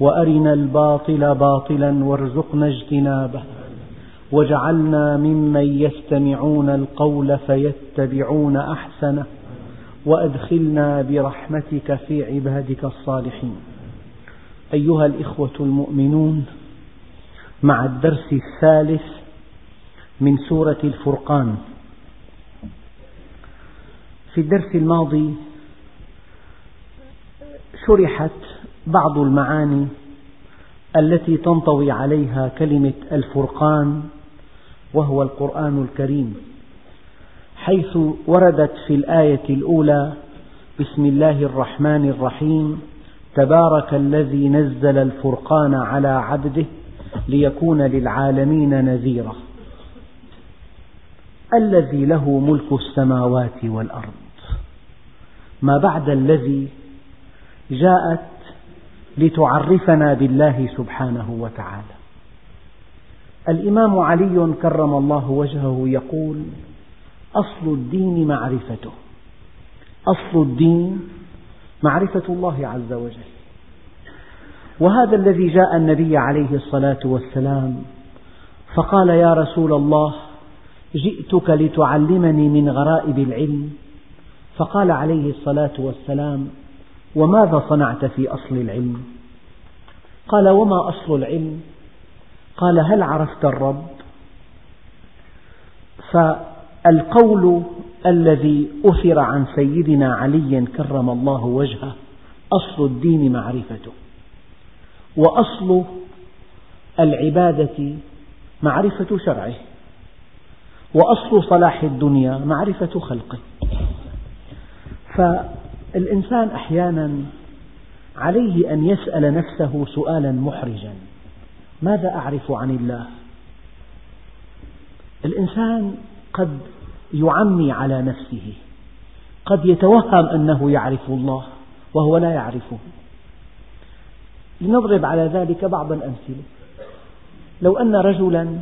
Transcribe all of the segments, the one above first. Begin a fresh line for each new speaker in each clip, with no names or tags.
وأرنا الباطل باطلا وارزقنا اجتنابه. واجعلنا ممن يستمعون القول فيتبعون أحسنه. وأدخلنا برحمتك في عبادك الصالحين. أيها الإخوة المؤمنون مع الدرس الثالث من سورة الفرقان. في الدرس الماضي شرحت بعض المعاني التي تنطوي عليها كلمة الفرقان وهو القرآن الكريم. حيث وردت في الآية الأولى بسم الله الرحمن الرحيم تبارك الذي نزل الفرقان على عبده ليكون للعالمين نذيرا. الذي له ملك السماوات والأرض. ما بعد الذي جاءت لتعرفنا بالله سبحانه وتعالى. الإمام علي كرم الله وجهه يقول أصل الدين معرفته. أصل الدين معرفة الله عز وجل. وهذا الذي جاء النبي عليه الصلاة والسلام فقال يا رسول الله جئتك لتعلمني من غرائب العلم. فقال عليه الصلاة والسلام وماذا صنعت في أصل العلم؟ قال وما أصل العلم؟ قال هل عرفت الرب؟ فالقول الذي أثر عن سيدنا علي كرم الله وجهه أصل الدين معرفته وأصل العبادة معرفة شرعه وأصل صلاح الدنيا معرفة خلقه. الإنسان أحيانا عليه أن يسأل نفسه سؤالا محرجا. ماذا أعرف عن الله؟ الإنسان قد يعمي على نفسه قد يتوهم أنه يعرف الله وهو لا يعرفه. لنضرب على ذلك بعض الأمثلة. لو أن رجلا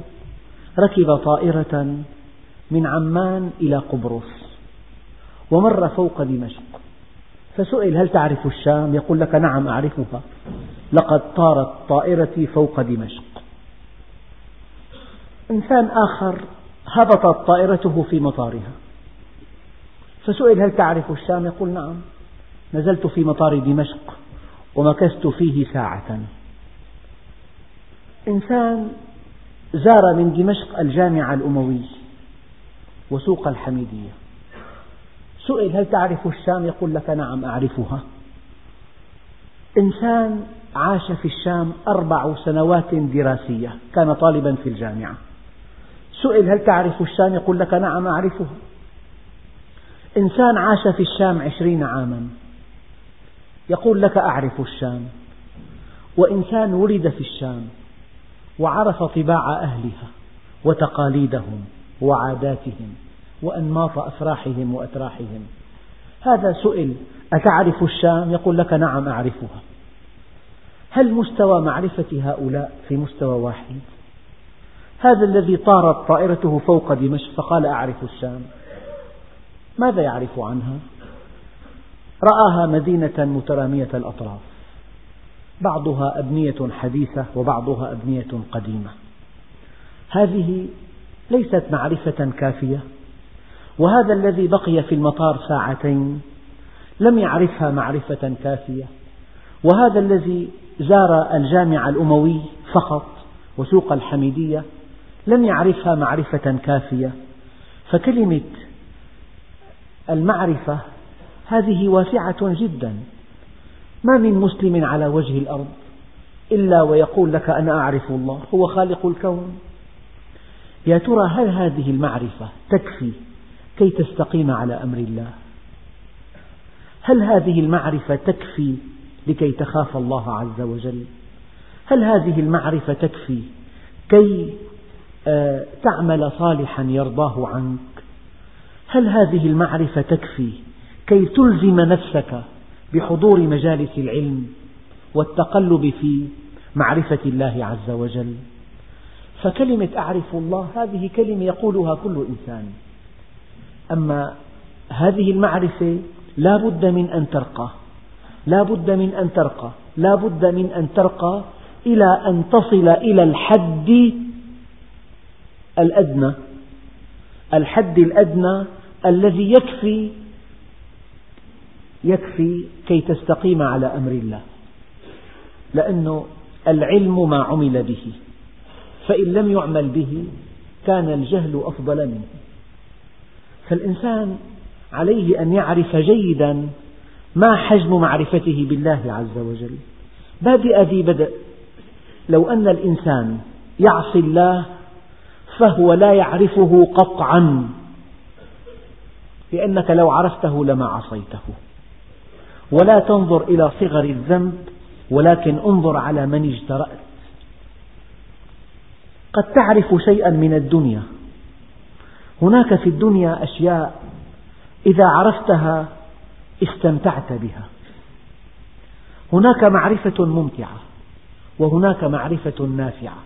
ركب طائرة من عمان إلى قبرص ومر فوق دمشق فسئل هل تعرف الشام؟ يقول لك نعم أعرفها. لقد طارت طائرتي فوق دمشق. إنسان آخر هبطت طائرته في مطارها. فسئل هل تعرف الشام؟ يقول نعم نزلت في مطار دمشق ومكثت فيه ساعة. إنسان زار من دمشق الجامع الأموي وسوق الحميدية. سئل هل تعرف الشام؟ يقول لك نعم أعرفها. إنسان عاش في الشام أربع سنوات دراسية، كان طالبا في الجامعة. سئل هل تعرف الشام؟ يقول لك نعم أعرفها. إنسان عاش في الشام عشرين عاما، يقول لك أعرف الشام. وإنسان ولد في الشام وعرف طباع أهلها وتقاليدهم وعاداتهم وأنماط أفراحهم وأتراحهم هذا سئل أتعرف الشام؟ يقول لك نعم أعرفها هل مستوى معرفة هؤلاء في مستوى واحد؟ هذا الذي طارت طائرته فوق دمشق فقال أعرف الشام ماذا يعرف عنها؟ رآها مدينة مترامية الأطراف بعضها أبنية حديثة وبعضها أبنية قديمة هذه ليست معرفة كافية وهذا الذي بقي في المطار ساعتين لم يعرفها معرفة كافية. وهذا الذي زار الجامع الأموي فقط وسوق الحميدية لم يعرفها معرفة كافية. فكلمة المعرفة هذه واسعة جدا. ما من مسلم على وجه الأرض إلا ويقول لك أنا أعرف الله هو خالق الكون. يا ترى هل هذه المعرفة تكفي كي تستقيم على أمر الله. هل هذه المعرفة تكفي لكي تخاف الله عز وجل؟ هل هذه المعرفة تكفي كي آه، تعمل صالحا يرضاه عنك؟ هل هذه المعرفة تكفي كي تلزم نفسك بحضور مجالس العلم والتقلب في معرفة الله عز وجل؟ فكلمة أعرف الله هذه كلمة يقولها كل إنسان. أما هذه المعرفة لا بد من أن ترقى. لا بد من أن ترقى. لا بد من أن ترقى إلى أن تصل إلى الحد الأدنى. الحد الأدنى الذي يكفي يكفي كي تستقيم على أمر الله. لأن العلم ما عمل به. فإن لم يعمل به كان الجهل أفضل منه. فالإنسان عليه أن يعرف جيدا ما حجم معرفته بالله عز وجل. بادئ ذي بدء لو أن الإنسان يعصي الله فهو لا يعرفه قطعا لأنك لو عرفته لما عصيته. ولا تنظر إلى صغر الذنب ولكن انظر على من اجترأت. قد تعرف شيئا من الدنيا. هناك في الدنيا أشياء إذا عرفتها استمتعت بها. هناك معرفة ممتعة وهناك معرفة نافعة.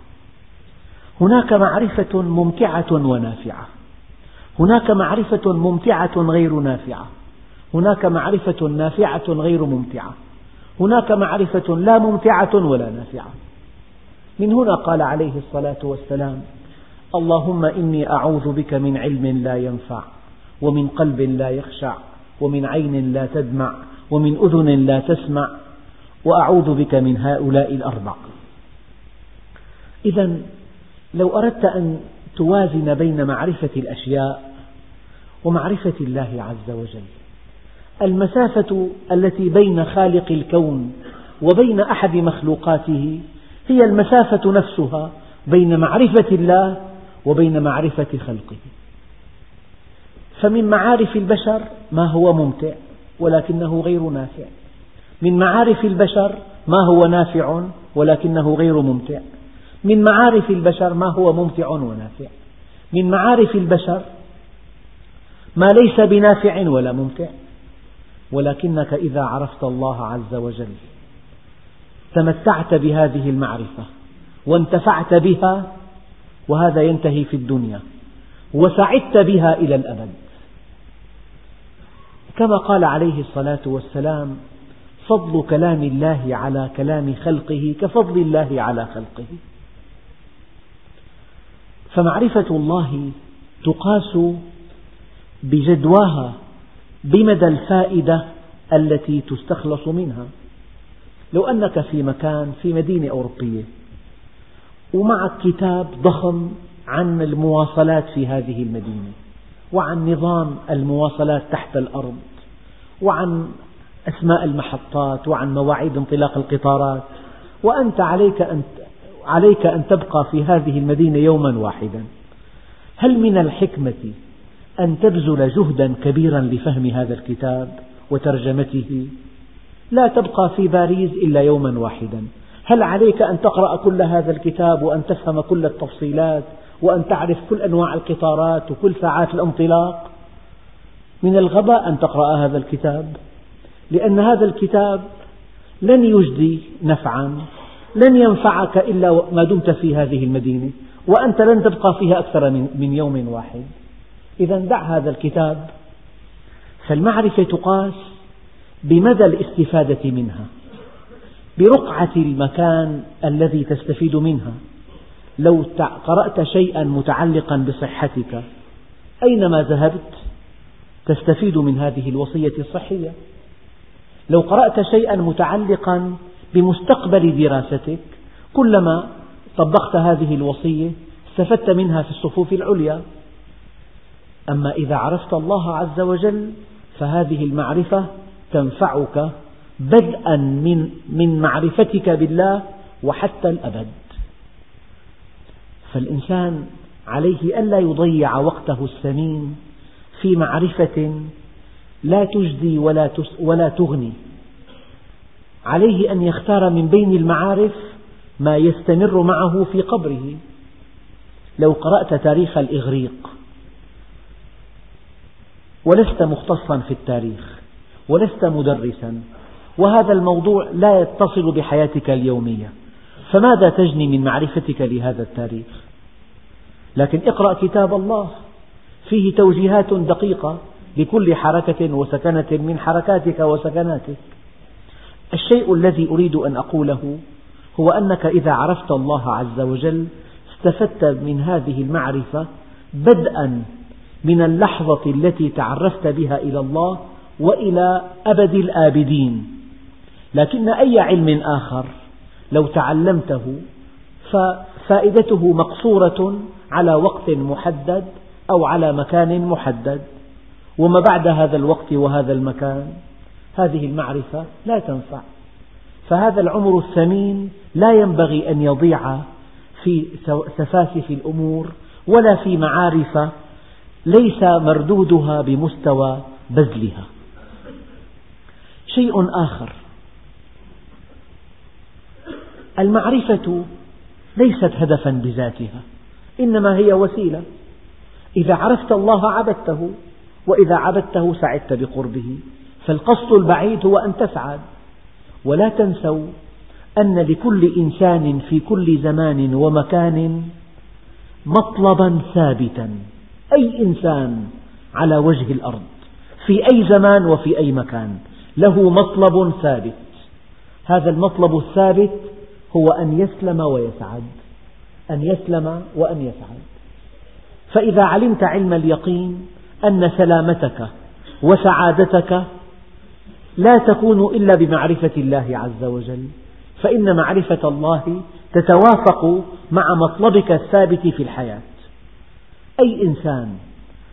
هناك معرفة ممتعة ونافعة. هناك معرفة ممتعة غير نافعة. هناك معرفة نافعة غير ممتعة. هناك معرفة لا ممتعة ولا نافعة. من هنا قال عليه الصلاة والسلام اللهم إني أعوذ بك من علم لا ينفع ومن قلب لا يخشع ومن عين لا تدمع ومن أذن لا تسمع وأعوذ بك من هؤلاء الأربع إذا لو أردت أن توازن بين معرفة الأشياء ومعرفة الله عز وجل المسافة التي بين خالق الكون وبين أحد مخلوقاته هي المسافة نفسها بين معرفة الله وبين معرفة خلقه. فمن معارف البشر ما هو ممتع ولكنه غير نافع. من معارف البشر ما هو نافع ولكنه غير ممتع. من معارف البشر ما هو ممتع ونافع. من معارف البشر ما ليس بنافع ولا ممتع. ولكنك إذا عرفت الله عز وجل تمتعت بهذه المعرفة وانتفعت بها وهذا ينتهي في الدنيا. وسعدت بها إلى الأبد. كما قال عليه الصلاة والسلام فضل كلام الله على كلام خلقه كفضل الله على خلقه. فمعرفة الله تقاس بجدواها بمدى الفائدة التي تستخلص منها. لو أنك في مكان في مدينة أوروبية ومعك كتاب ضخم عن المواصلات في هذه المدينة وعن نظام المواصلات تحت الأرض وعن أسماء المحطات وعن مواعيد انطلاق القطارات وأنت عليك أن عليك أن تبقى في هذه المدينة يوما واحدا. هل من الحكمة أن تبذل جهدا كبيرا لفهم هذا الكتاب وترجمته؟ لا تبقى في باريس إلا يوما واحدا. هل عليك أن تقرأ كل هذا الكتاب وأن تفهم كل التفصيلات وأن تعرف كل أنواع القطارات وكل ساعات الانطلاق؟ من الغباء أن تقرأ هذا الكتاب لأن هذا الكتاب لن يجدي نفعا لن ينفعك إلا ما دمت في هذه المدينة وأنت لن تبقى فيها أكثر من يوم واحد. إذا دع هذا الكتاب. فالمعرفة تقاس بمدى الاستفادة منها. برقعة المكان الذي تستفيد منها. لو قرأت شيئا متعلقا بصحتك أينما ذهبت تستفيد من هذه الوصية الصحية؟ لو قرأت شيئا متعلقا بمستقبل دراستك كلما طبقت هذه الوصية استفدت منها في الصفوف العليا. أما إذا عرفت الله عز وجل فهذه المعرفة تنفعك بدءا من من معرفتك بالله وحتى الأبد. فالإنسان عليه ألا يضيع وقته الثمين في معرفة لا تجدي ولا, ولا تغني. عليه أن يختار من بين المعارف ما يستمر معه في قبره. لو قرأت تاريخ الإغريق ولست مختصا في التاريخ ولست مدرسا وهذا الموضوع لا يتصل بحياتك اليومية. فماذا تجني من معرفتك لهذا التاريخ؟ لكن اقرأ كتاب الله. فيه توجيهات دقيقة لكل حركة وسكنة من حركاتك وسكناتك. الشيء الذي أريد أن أقوله هو أنك إذا عرفت الله عز وجل استفدت من هذه المعرفة بدءا من اللحظة التي تعرفت بها إلى الله وإلى أبد الآبدين. لكن أي علم آخر لو تعلمته ففائدته مقصورة على وقت محدد أو على مكان محدد. وما بعد هذا الوقت وهذا المكان هذه المعرفة لا تنفع. فهذا العمر الثمين لا ينبغي أن يضيع في سفاسف الأمور ولا في معارف ليس مردودها بمستوى بذلها. شيء آخر. المعرفة ليست هدفا بذاتها إنما هي وسيلة. إذا عرفت الله عبدته وإذا عبدته سعدت بقربه. فالقصد البعيد هو أن تسعد. ولا تنسوا أن لكل إنسان في كل زمان ومكان مطلبا ثابتا. أي إنسان على وجه الأرض في أي زمان وفي أي مكان له مطلب ثابت. هذا المطلب الثابت هو أن يسلم ويسعد. أن يسلم وأن يسعد. فإذا علمت علم اليقين أن سلامتك وسعادتك لا تكون إلا بمعرفة الله عز وجل فإن معرفة الله تتوافق مع مطلبك الثابت في الحياة. أي إنسان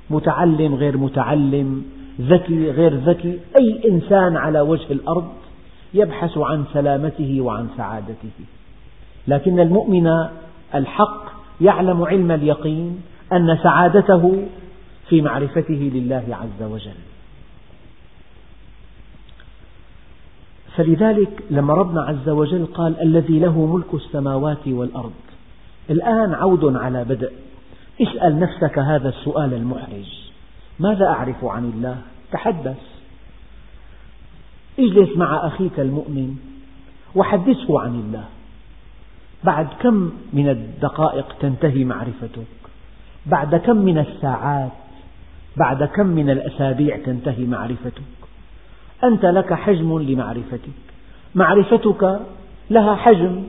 متعلم غير متعلم ذكي غير ذكي أي إنسان على وجه الأرض يبحث عن سلامته وعن سعادته. لكن المؤمن الحق يعلم علم اليقين أن سعادته في معرفته لله عز وجل. فلذلك لما ربنا عز وجل قال الذي له ملك السماوات والأرض الآن عود على بدء. اسأل نفسك هذا السؤال المحرج. ماذا أعرف عن الله؟ تحدث. إجلس مع أخيك المؤمن وحدثه عن الله. بعد كم من الدقائق تنتهي معرفتك؟ بعد كم من الساعات؟ بعد كم من الأسابيع تنتهي معرفتك؟ أنت لك حجم لمعرفتك. معرفتك لها حجم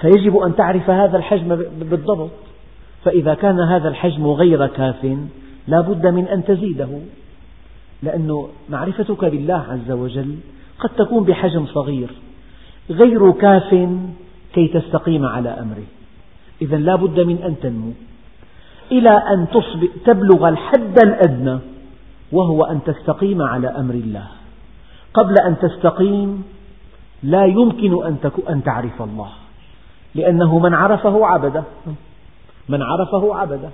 فيجب أن تعرف هذا الحجم بالضبط. فإذا كان هذا الحجم غير كاف لا بد من أن تزيده. لأن معرفتك بالله عز وجل قد تكون بحجم صغير غير كاف كي تستقيم على أمره. إذا لا بد من أن تنمو. إلى أن تبلغ الحد الأدنى وهو أن تستقيم على أمر الله. قبل أن تستقيم لا يمكن أن تعرف الله. لأنه من عرفه عبده. من عرفه عبده.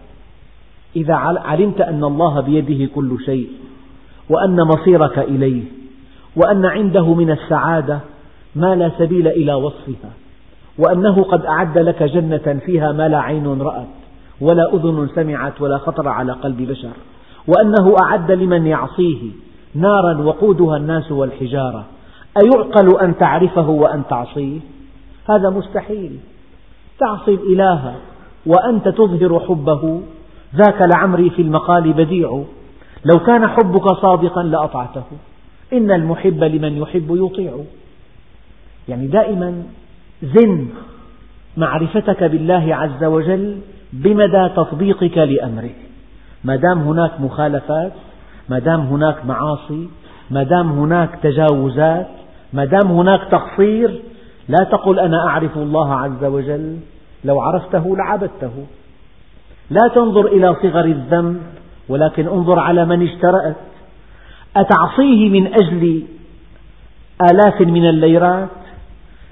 إذا علمت أن الله بيده كل شيء وأن مصيرك إليه وأن عنده من السعادة ما لا سبيل إلى وصفها وأنه قد أعد لك جنة فيها ما لا عين رأت ولا أذن سمعت ولا خطر على قلب بشر وأنه أعد لمن يعصيه نارا وقودها الناس والحجارة. أيعقل أن تعرفه وأن تعصيه؟ هذا مستحيل. تعصي الإله وأنت تظهر حبه ذاك لعمري في المقال بديع. لو كان حبك صادقا لأطعته. إن المحب لمن يحب يطيع يعني دائما زن معرفتك بالله عز وجل بمدى تطبيقك لأمره. ما دام هناك مخالفات ما دام هناك معاصي ما دام هناك تجاوزات ما دام هناك تقصير لا تقل أنا أعرف الله عز وجل لو عرفته لعبدته. لا تنظر إلى صغر الذنب ولكن انظر على من اشترأت. أتعصيه من أجل آلاف من الليرات؟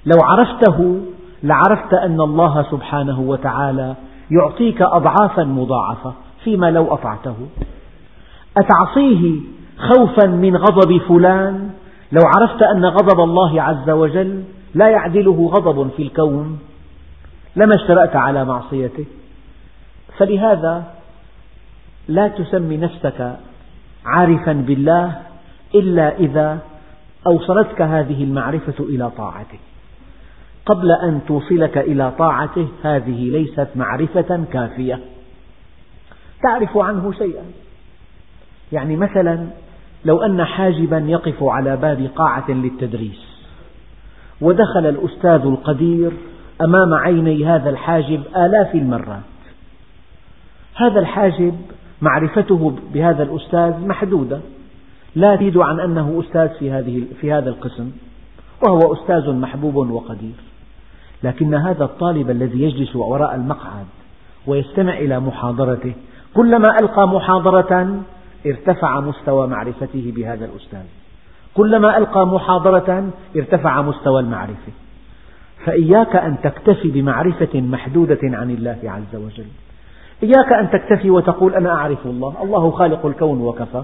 لو عرفته لعرفت أن الله سبحانه وتعالى يعطيك أضعافا مضاعفة فيما لو أطعته. أتعصيه خوفا من غضب فلان؟ لو عرفت أن غضب الله عز وجل لا يعدله غضب في الكون لما اشترأت على معصيته؟ فلهذا لا تسمي نفسك عارفا بالله إلا إذا أوصلتك هذه المعرفة إلى طاعته. قبل أن توصلك إلى طاعته هذه ليست معرفة كافية. تعرف عنه شيئا. يعني مثلا لو أن حاجبا يقف على باب قاعة للتدريس ودخل الأستاذ القدير أمام عيني هذا الحاجب آلاف المرات. هذا الحاجب معرفته بهذا الأستاذ محدودة. لا تزيد عن أنه أستاذ في, هذه في هذا القسم وهو أستاذ محبوب وقدير. لكن هذا الطالب الذي يجلس وراء المقعد ويستمع إلى محاضرته كلما ألقى محاضرة ارتفع مستوى معرفته بهذا الأستاذ. كلما ألقى محاضرة ارتفع مستوى المعرفة. فإياك أن تكتفي بمعرفة محدودة عن الله عز وجل. إياك أن تكتفي وتقول أنا أعرف الله. الله خالق الكون وكفى.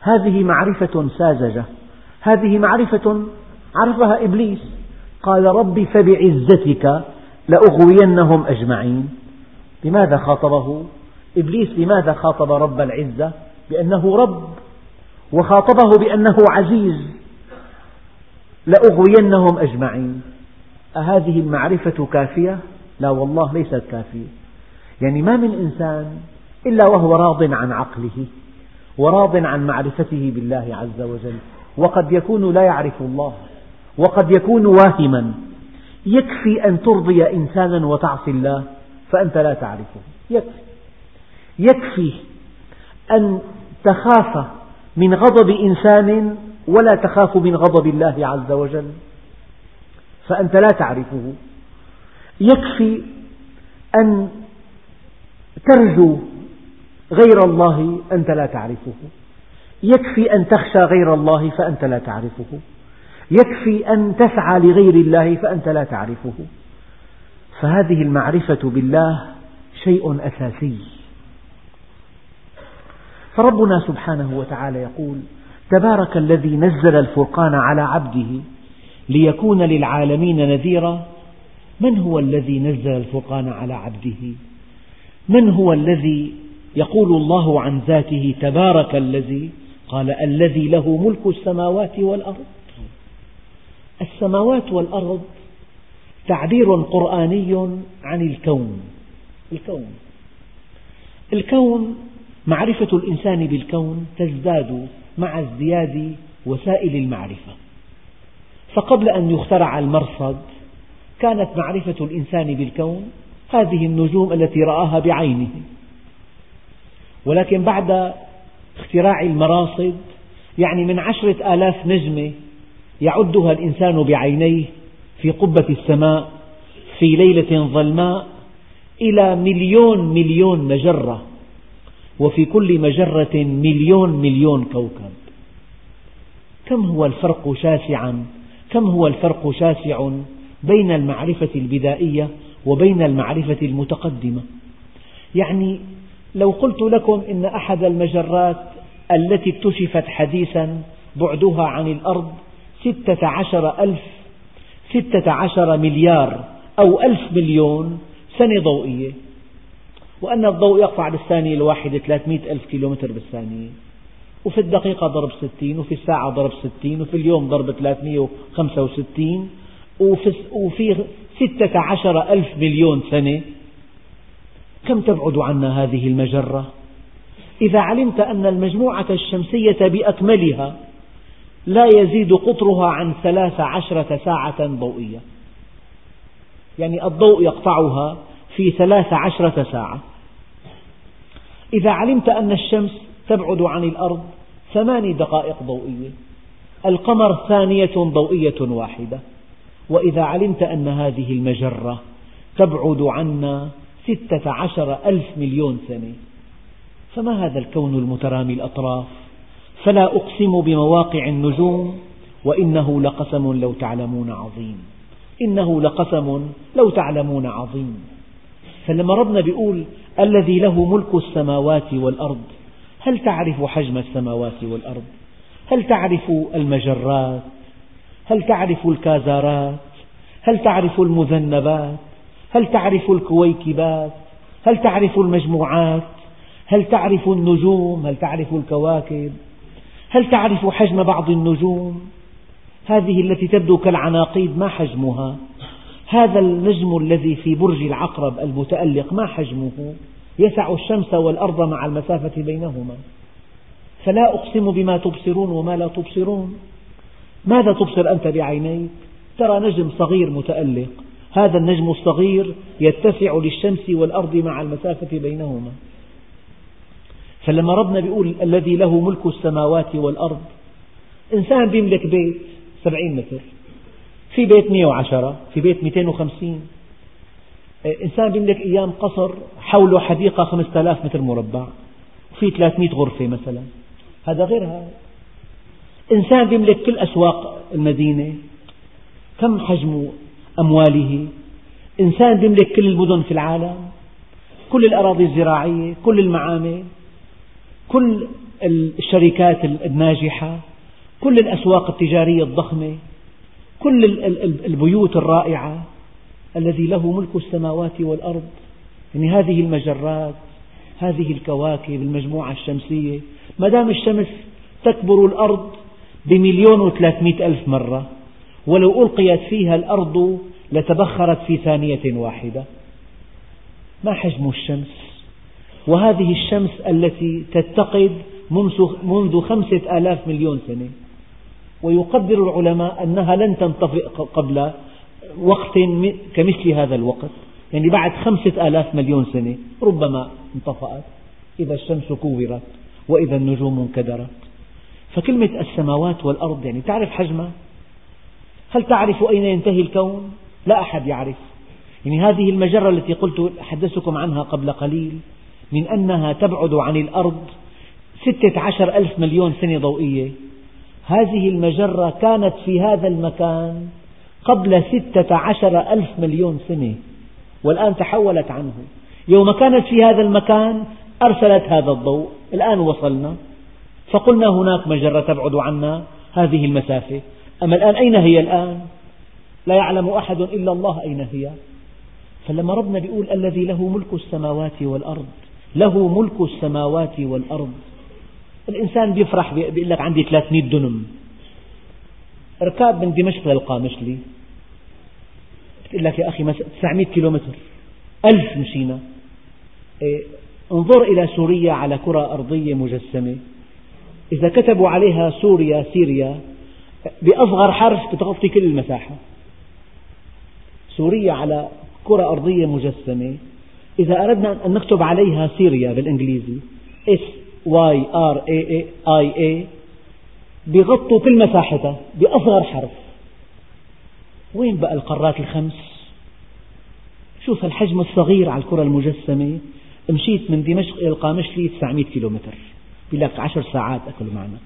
هذه معرفة ساذجة. هذه معرفة عرفها إبليس. قال رب فبعزتك لأغوينهم أجمعين. لماذا خاطبه؟ إبليس لماذا خاطب رب العزة؟ بأنه رب. وخاطبه بأنه عزيز. لأغوينهم أجمعين. أهذه المعرفة كافية؟ لا والله ليست كافية. يعني ما من إنسان إلا وهو راض عن عقله وراض عن معرفته بالله عز وجل وقد يكون لا يعرف الله وقد يكون واهما. يكفي أن ترضي إنسانا وتعصي الله فأنت لا تعرفه. يكفي. يكفي أن تخاف من غضب إنسان ولا تخاف من غضب الله عز وجل فأنت لا تعرفه. يكفي أن ترجو غير الله أنت لا تعرفه. يكفي أن تخشى غير الله فأنت لا تعرفه. يكفي أن تسعى لغير الله فأنت لا تعرفه. فهذه المعرفة بالله شيء أساسي. فربنا سبحانه وتعالى يقول تبارك الذي نزل الفرقان على عبده ليكون للعالمين نذيرا. من هو الذي نزل الفرقان على عبده؟ من هو الذي يقول الله عن ذاته تبارك الذي قال الذي له ملك السماوات والأرض؟ السماوات والأرض تعبير قرآني عن الكون. الكون. الكون معرفة الإنسان بالكون تزداد مع ازدياد وسائل المعرفة. فقبل أن يخترع المرصد كانت معرفة الإنسان بالكون هذه النجوم التي رآها بعينه. ولكن بعد اختراع المراصد يعني من عشرة آلاف نجمة يعدها الإنسان بعينيه في قبة السماء في ليلة ظلماء إلى مليون مليون مجرة وفي كل مجرة مليون مليون كوكب. كم هو الفرق شاسعا كم هو الفرق شاسع بين المعرفة البدائية وبين المعرفة المتقدمة. يعني لو قلت لكم إن أحد المجرات التي اكتشفت حديثا بعدها عن الأرض ستة عشر ألف ستة عشر مليار أو ألف مليون سنة ضوئية. وأن الضوء يقطع بالثانية الواحدة 300 ألف كيلومتر بالثانية. وفي الدقيقة ضرب ستين وفي الساعة ضرب ستين وفي اليوم ضرب 365 وفي, وفي ستة عشر ألف مليون سنة. كم تبعد عنا هذه المجرة؟ إذا علمت أن المجموعة الشمسية بأكملها لا يزيد قطرها عن ثلاث عشرة ساعة ضوئية. يعني الضوء يقطعها في ثلاث عشرة ساعة. إذا علمت أن الشمس تبعد عن الأرض ثماني دقائق ضوئية. القمر ثانية ضوئية واحدة. وإذا علمت أن هذه المجرة تبعد عنا ستة عشر ألف مليون سنة فما هذا الكون المترامي الأطراف؟ فلا أقسم بمواقع النجوم وإنه لقسم لو تعلمون عظيم إنه لقسم لو تعلمون عظيم. فلما ربنا بيقول الذي له ملك السماوات والأرض هل تعرف حجم السماوات والأرض؟ هل تعرف المجرات؟ هل تعرف الكازارات؟ هل تعرف المذنبات؟ هل تعرف الكويكبات؟ هل تعرف المجموعات؟ هل تعرف النجوم؟ هل تعرف الكواكب؟ هل تعرف حجم بعض النجوم؟ هذه التي تبدو كالعناقيد ما حجمها؟ هذا النجم الذي في برج العقرب المتألق ما حجمه؟ يسع الشمس والأرض مع المسافة بينهما. فلا أقسم بما تبصرون وما لا تبصرون. ماذا تبصر أنت بعينيك؟ ترى نجم صغير متألق. هذا النجم الصغير يتسع للشمس والأرض مع المسافة بينهما. فلما ربنا يقول الذي له ملك السماوات والأرض إنسان يملك بيت سبعين متر في بيت 110 في بيت 250 إنسان يملك أيام قصر حوله حديقة 5000 متر مربع وفي 300 غرفة مثلا. هذا غير هذا. إنسان يملك كل أسواق المدينة. كم حجم أمواله؟ إنسان يملك كل المدن في العالم كل الأراضي الزراعية كل المعامل كل الشركات الناجحة كل الأسواق التجارية الضخمة كل البيوت الرائعة الذي له ملك السماوات والأرض. يعني هذه المجرات هذه الكواكب المجموعة الشمسية. ما دام الشمس تكبر الأرض بمليون وثلاثمئة ألف مرة ولو ألقيت فيها الأرض لتبخرت في ثانية واحدة. ما حجم الشمس؟ وهذه الشمس التي تتقد منذ خمسة آلاف مليون سنة. ويقدر العلماء أنها لن تنطفئ قبل وقت كمثل هذا الوقت. يعني بعد خمسة آلاف مليون سنة ربما انطفأت. إذا الشمس كورت وإذا النجوم انكدرت. فكلمة السماوات والأرض يعني تعرف حجمها؟ هل تعرف أين ينتهي الكون؟ لا أحد يعرف. يعني هذه المجرة التي قلت حدثتكم عنها قبل قليل من أنها تبعد عن الأرض ستة عشر ألف مليون سنة ضوئية. هذه المجرة كانت في هذا المكان قبل ستة عشر ألف مليون سنة والآن تحولت عنه. يوم كانت في هذا المكان أرسلت هذا الضوء الآن وصلنا. فقلنا هناك مجرة تبعد عنا هذه المسافة. أما الآن أين هي الآن؟ لا يعلم أحد إلا الله أين هي. فلما ربنا يقول الذي له ملك السماوات والأرض له ملك السماوات والأرض. الإنسان بيفرح بيقول لك عندي 300 دنم. ركاب من دمشق للقامشلي. بتقول لك يا أخي 900 كيلومتر. ألف مشينا. إيه انظر إلى سوريا على كرة أرضية مجسمة. إذا كتبوا عليها سوريا Syria بأصغر حرف بتغطي كل المساحة. سوريا على كرة أرضية مجسمة. إذا أردنا أن نكتب عليها Syria بالإنجليزي S Y R A I A بيغطوا كل مساحتها بأصغر حرف. وين بقى القارات الخمس؟ شوف الحجم الصغير على الكرة المجسمة. مشيت من دمشق إلى القامشلي 900 كيلومتر. بيقول لك 10 ساعات أكلوا معنا.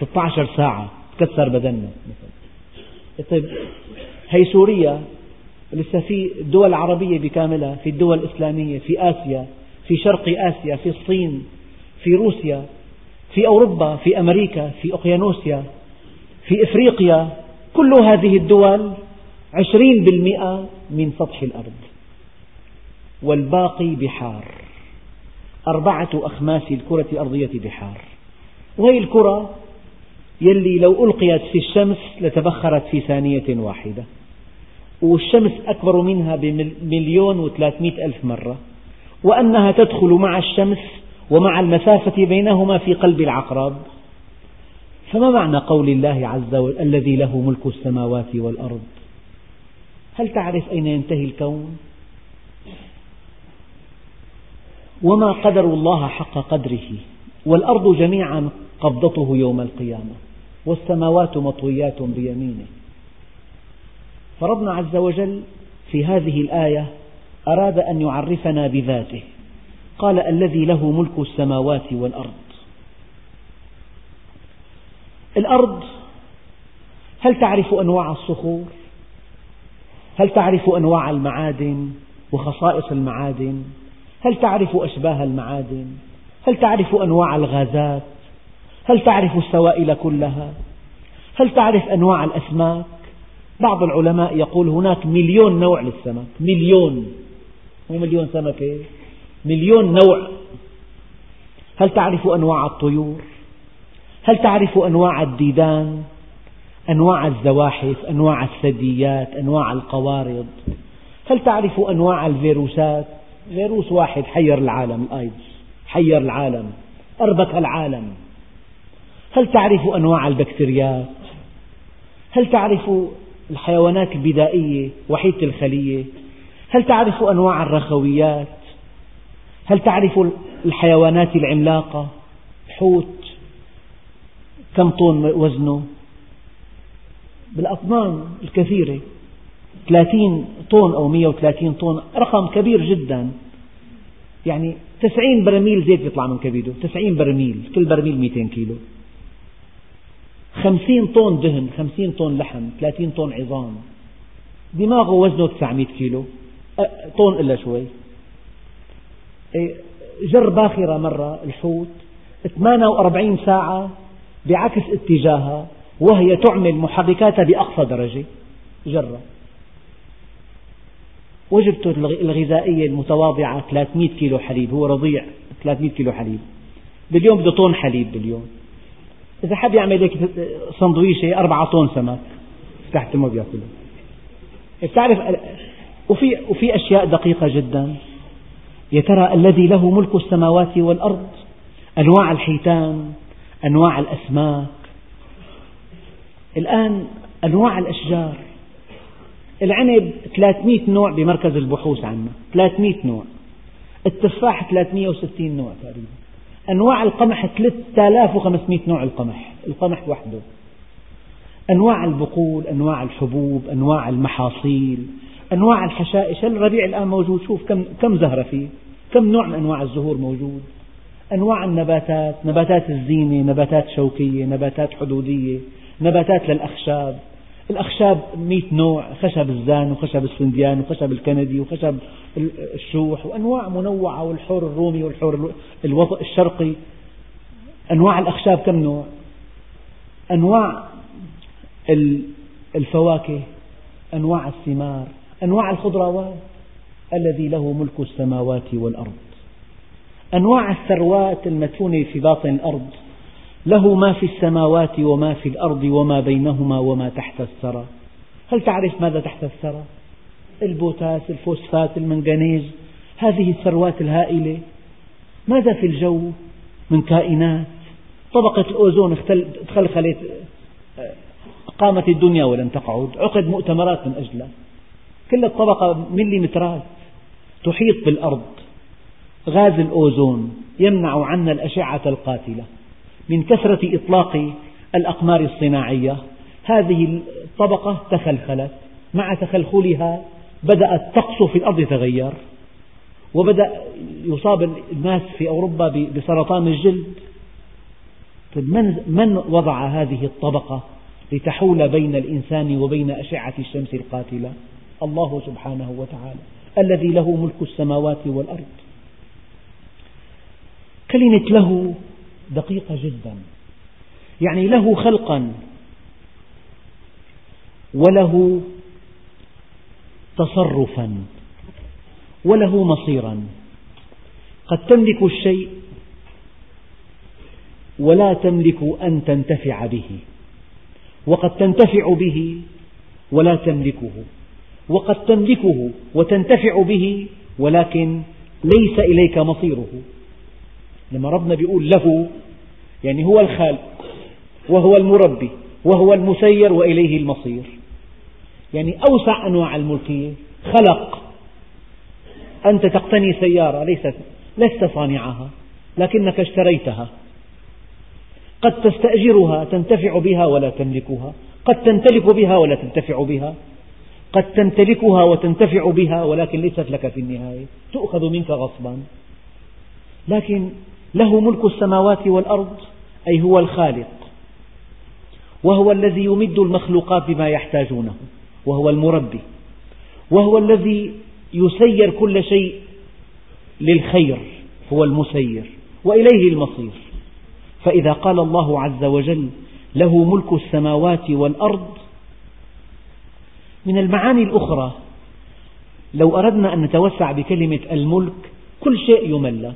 16 ساعة تكسر بدننا. طيب هي سوريا لسه في الدول العربية بكاملها في الدول الإسلامية في آسيا في شرق آسيا في الصين في روسيا في أوروبا في أمريكا في أوقيانوسيا في إفريقيا. كل هذه الدول عشرين بالمئة من سطح الأرض. والباقي بحار. أربعة أخماس الكرة الأرضية بحار. وهي الكرة يلي لو ألقيت في الشمس لتبخرت في ثانية واحدة. والشمس أكبر منها بمليون وثلاثمئة ألف مرة. وأنها تدخل مع الشمس ومع المسافة بينهما في قلب العقرب. فما معنى قول الله عز وجل الذي له ملك السماوات والأرض؟ هل تعرف أين ينتهي الكون؟ وما قدر الله حق قدره والأرض جميعا قبضته يوم القيامة والسماوات مطويات بيمينه فربنا عز وجل في هذه الآية أراد أن يعرفنا بذاته قال الذي له ملك السماوات والأرض الأرض هل تعرف أنواع الصخور؟ هل تعرف أنواع المعادن وخصائص المعادن؟ هل تعرف أشباه المعادن؟ هل تعرف أنواع الغازات؟ هل تعرف السوائل كلها؟ هل تعرف أنواع الأسماك؟ بعض العلماء يقول هناك مليون نوع للسمك مليون مو مليون سمكة مليون نوع هل تعرف أنواع الطيور؟ هل تعرف أنواع الديدان؟ أنواع الزواحف، أنواع الثدييات، أنواع القوارض، هل تعرف أنواع الفيروسات؟ فيروس واحد حير العالم الآيدز، حير العالم، أربك العالم، هل تعرف أنواع البكتيريات؟ هل تعرف الحيوانات البدائية وحيدة الخلية؟ هل تعرف أنواع الرخويات؟ هل تعرف الحيوانات العملاقة؟ الحوت كم طن وزنه؟ بالأطنان الكثيرة ثلاثين طن أو مئة وثلاثين طن رقم كبير جدا. يعني تسعين برميل زيت يطلع من كبده تسعين برميل كل برميل مئتين كيلو. خمسين طن دهن خمسين طن لحم ثلاثين طن عظام. دماغه وزنه 900 كيلو. طن إلا شوي. إيه، جر باخرة مرة الحوت 48 ساعة بعكس اتجاهها وهي تعمل محركاتها بأقصى درجة. جرة. وجبته الغذائية المتواضعة 300 كيلو حليب هو رضيع 300 كيلو حليب. باليوم بده طن حليب باليوم. إذا حب يعمل هيك سندويشة أربعة طن سمك تحت ما بياكله بتعرف وفي وفي أشياء دقيقة جدا. يا ترى الذي له ملك السماوات والأرض؟ أنواع الحيتان أنواع الأسماك. الآن أنواع الأشجار. العنب 300 نوع بمركز البحوث عنه 300 نوع. التفاح 360 نوع تقريبا. أنواع القمح 3500 نوع القمح. القمح وحده. أنواع البقول أنواع الحبوب أنواع المحاصيل أنواع الحشائش الربيع الآن موجود. شوف كم, كم زهرة فيه. كم نوع من أنواع الزهور موجود. أنواع النباتات نباتات الزينة نباتات شوكية نباتات حدودية نباتات للأخشاب. الأخشاب مئة نوع خشب الزان وخشب السنديان وخشب الكندي وخشب الشوح وأنواع منوعة والحور الرومي والحور الشرقي. أنواع الأخشاب كم نوع؟ أنواع الفواكه أنواع الثمار أنواع الخضروات الذي له ملك السماوات والأرض. أنواع الثروات المدفونة في باطن الأرض. له ما في السماوات وما في الأرض وما بينهما وما تحت الثرى. هل تعرف ماذا تحت الثرى؟ البوتاس، الفوسفات، المنغنيز هذه الثروات الهائلة. ماذا في الجو؟ من كائنات. طبقة الأوزون تخلخلت قامت الدنيا ولم تقعد. عقد مؤتمرات من أجلها. كل الطبقة مليمترات تحيط بالأرض. غاز الأوزون يمنع عنا الأشعة القاتلة. من كثرة إطلاق الأقمار الصناعية. هذه الطبقة تخلخلت. مع تخلخلها بدأ الطقس في الأرض يتغير وبدأ يصاب الناس في أوروبا بسرطان الجلد. طيب من, من وضع هذه الطبقة لتحول بين الإنسان وبين أشعة الشمس القاتلة؟ الله سبحانه وتعالى الذي له ملك السماوات والأرض. كلمة له دقيقة جدا. يعني له خلقا وله تصرفا وله مصيرا. قد تملك الشيء ولا تملك أن تنتفع به وقد تنتفع به ولا تملكه وقد تملكه وتنتفع به ولكن ليس إليك مصيره. لما ربنا بيقول له يعني هو الخالق وهو المربي وهو المسير وإليه المصير. يعني أوسع أنواع الملكية. خلق. أنت تقتني سيارة ليست لست صانعها لكنك اشتريتها. قد تستأجرها تنتفع بها ولا تملكها. قد تمتلك بها ولا تنتفع بها. قد تمتلكها وتنتفع بها ولكن ليست لك في النهاية. تؤخذ منك غصبا. لكن له ملك السماوات والأرض أي هو الخالق وهو الذي يمد المخلوقات بما يحتاجونه وهو المربي وهو الذي يسير كل شيء للخير هو المسير وإليه المصير. فإذا قال الله عز وجل له ملك السماوات والأرض من المعاني الأخرى لو أردنا أن نتوسع بكلمة الملك كل شيء يملك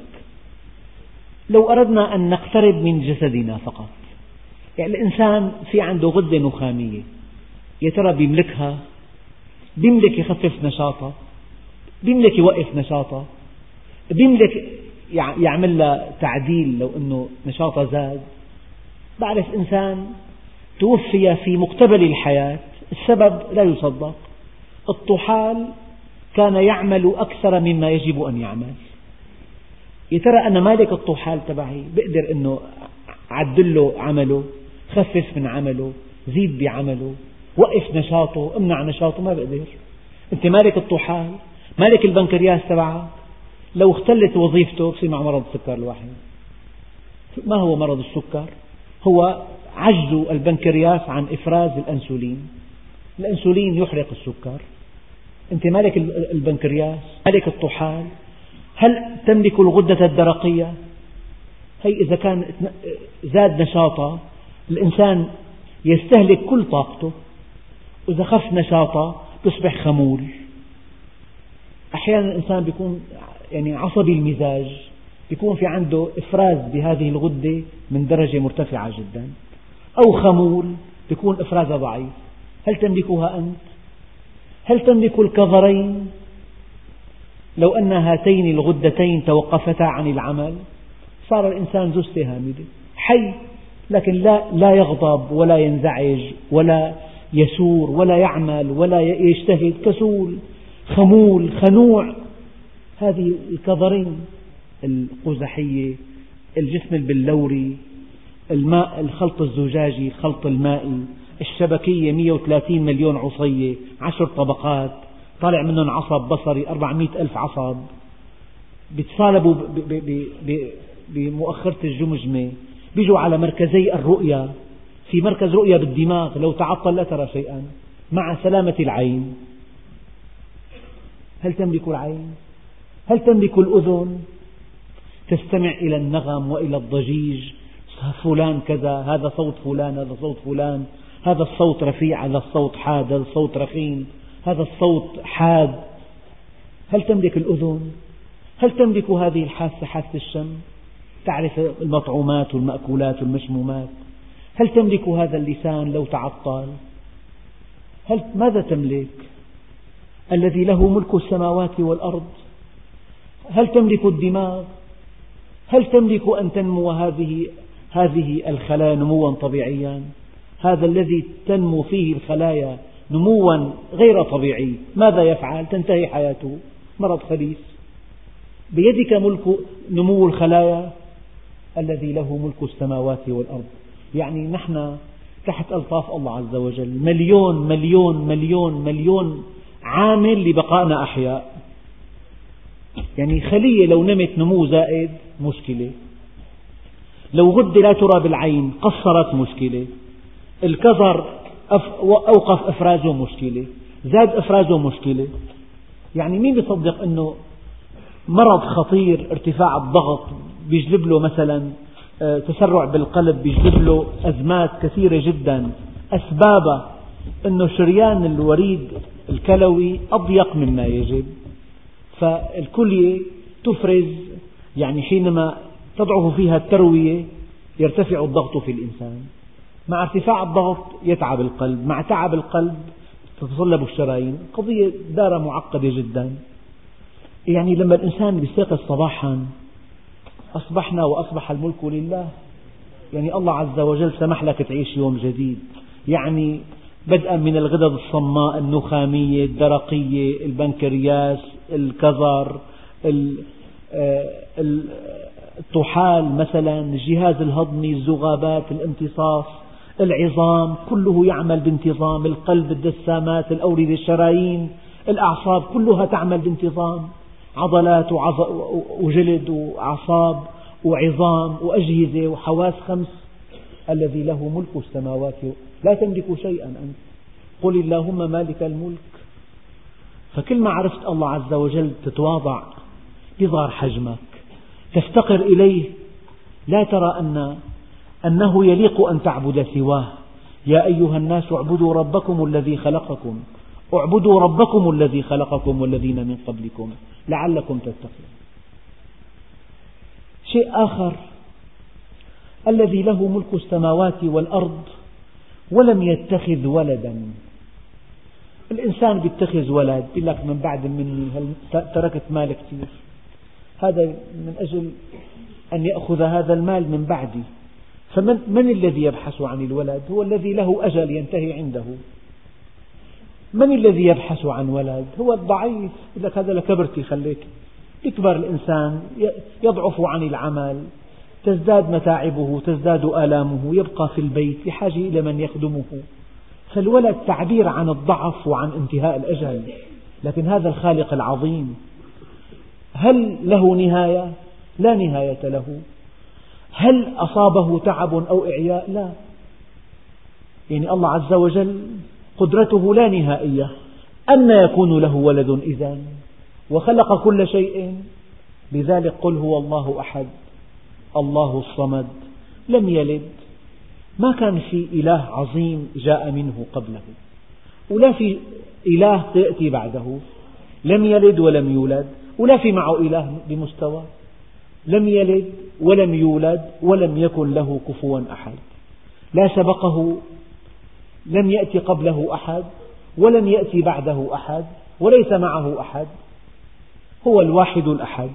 لو أردنا أن نقترب من جسدنا فقط. يعني الإنسان في عنده غدة نخامية. يا ترى بيملكها؟ بيملك يخفف نشاطها بيملك يوقف نشاطها بيملك يعمل لها تعديل لو أنه نشاطها زاد؟ بعرف إنسان توفي في مقتبل الحياة السبب لا يصدق. الطحال كان يعمل أكثر مما يجب أن يعمل. يا ترى أنا مالك الطحال تبعي؟ بقدر أنه عدل له عمله خفف من عمله زيد بعمله وقف نشاطه امنع نشاطه ما بقدر. أنت مالك الطحال مالك البنكرياس تبعك؟ لو اختلت وظيفته بصير مع مرض السكر الواحد. ما هو مرض السكر؟ هو عجز البنكرياس عن إفراز الأنسولين. الأنسولين يحرق السكر. أنت مالك البنكرياس مالك الطحال هل تملك الغدة الدرقية؟ هي إذا كان زاد نشاطها الإنسان يستهلك كل طاقته. وإذا خف نشاطها تصبح خمول. أحيانا الإنسان يكون يعني عصبي المزاج يكون في عنده إفراز بهذه الغدة من درجة مرتفعة جدا. أو خمول يكون إفرازها ضعيف. هل تملكها أنت؟ هل تملك الكظرين؟ لو أن هاتين الغدتين توقفتا عن العمل صار الإنسان جثة هامدة حي لكن لا, لا يغضب ولا ينزعج ولا يسور ولا يعمل ولا يجتهد كسول خمول خنوع. هذه الكظرين القزحية الجسم البلوري الماء الخلط الزجاجي الخلط المائي الشبكية 130 مليون عصية عشر طبقات. طالع منهم عصب بصري 400 ألف عصب. بيتصالبوا بمؤخرة الجمجمة. بيجوا على مركزي الرؤية. في مركز رؤية بالدماغ. لو تعطل لا ترى شيئا. مع سلامة العين. هل تملك العين؟ هل تملك الأذن؟ تستمع إلى النغم وإلى الضجيج. فلان كذا هذا صوت فلان هذا صوت فلان. هذا الصوت رفيع هذا الصوت حاد هذا الصوت رخيم. هذا الصوت حاد هل تملك الأذن؟ هل تملك هذه الحاسة حاسة الشم؟ تعرف المطعومات والمأكولات والمشمومات هل تملك هذا اللسان لو تعطل؟ هل ماذا تملك؟ الذي له ملك السماوات والأرض هل تملك الدماغ؟ هل تملك أن تنمو هذه هذه الخلايا نموا طبيعيا؟ هذا الذي تنمو فيه الخلايا نموا غير طبيعي. ماذا يفعل؟ تنتهي حياته. مرض خبيث. بيدك ملك نمو الخلايا الذي له ملك السماوات والأرض. يعني نحن تحت ألطاف الله عز وجل. مليون مليون مليون مليون عامل لبقائنا أحياء. يعني خلية لو نمت نمو زائد مشكلة. لو غدة لا ترى بالعين قصرت مشكلة. الكظر أوقف إفرازه مشكلة. زاد إفرازه مشكلة. يعني مين يصدق أنه مرض خطير ارتفاع الضغط بيجلب له مثلا آه، تسرع بالقلب بيجلب له أزمات كثيرة جدا. أسبابها أنه شريان الوريد الكلوي أضيق مما يجب. فالكلية تفرز يعني حينما تضعف فيها التروية يرتفع الضغط في الإنسان. مع ارتفاع الضغط يتعب القلب مع تعب القلب تتصلب الشرايين. قضية دارة معقدة جدا. يعني لما الإنسان يستيقظ صباحا أصبحنا وأصبح الملك لله. يعني الله عز وجل سمح لك تعيش يوم جديد. يعني بدءا من الغدد الصماء النخامية الدرقية البنكرياس الكظر آه، الطحال مثلا الجهاز الهضمي الذغابات الامتصاص. العظام كله يعمل بانتظام القلب الدسامات الأوردة الشرايين الأعصاب كلها تعمل بانتظام. عضلات وجلد وأعصاب وعظام وأجهزة وحواس خمس. الذي له ملك السماوات. لا تملك شيئا أنت. قل اللهم مالك الملك. فكل ما عرفت الله عز وجل تتواضع يظهر حجمك تفتقر إليه. لا ترى أن أنه يليق أن تعبد سواه. يا أيها الناس اعبدوا ربكم الذي خلقكم. اعبدوا ربكم الذي خلقكم والذين من قبلكم. لعلكم تتقون. شيء آخر. الذي له ملك السماوات والأرض ولم يتخذ ولدا. الإنسان يتخذ ولد يقول لك من بعد مني تركت مال كثير. هذا من أجل أن يأخذ هذا المال من بعدي. فمن من الذي يبحث عن الولد؟ هو الذي له أجل ينتهي عنده. من الذي يبحث عن ولد؟ هو الضعيف. يقول لك هذا لكبرتي خليك يكبر الإنسان يضعف عن العمل. تزداد متاعبه تزداد آلامه. يبقى في البيت بحاجة إلى من يخدمه. فالولد تعبير عن الضعف وعن انتهاء الأجل. لكن هذا الخالق العظيم. هل له نهاية؟ لا نهاية له. هل أصابه تعب أو إعياء؟ لا. يعني الله عز وجل قدرته لا نهائية. أن يكون له ولد إذا وخلق كل شيء لذلك قل هو الله أحد الله الصمد لم يلد. ما كان في إله عظيم جاء منه قبله ولا في إله سيأتي بعده لم يلد ولم يولد ولا في معه إله بمستوى. لم يلد ولم يولد ولم يكن له كفوا أحد. لا سبقه لم يأتي قبله أحد ولم يأتي بعده أحد وليس معه أحد هو الواحد الأحد.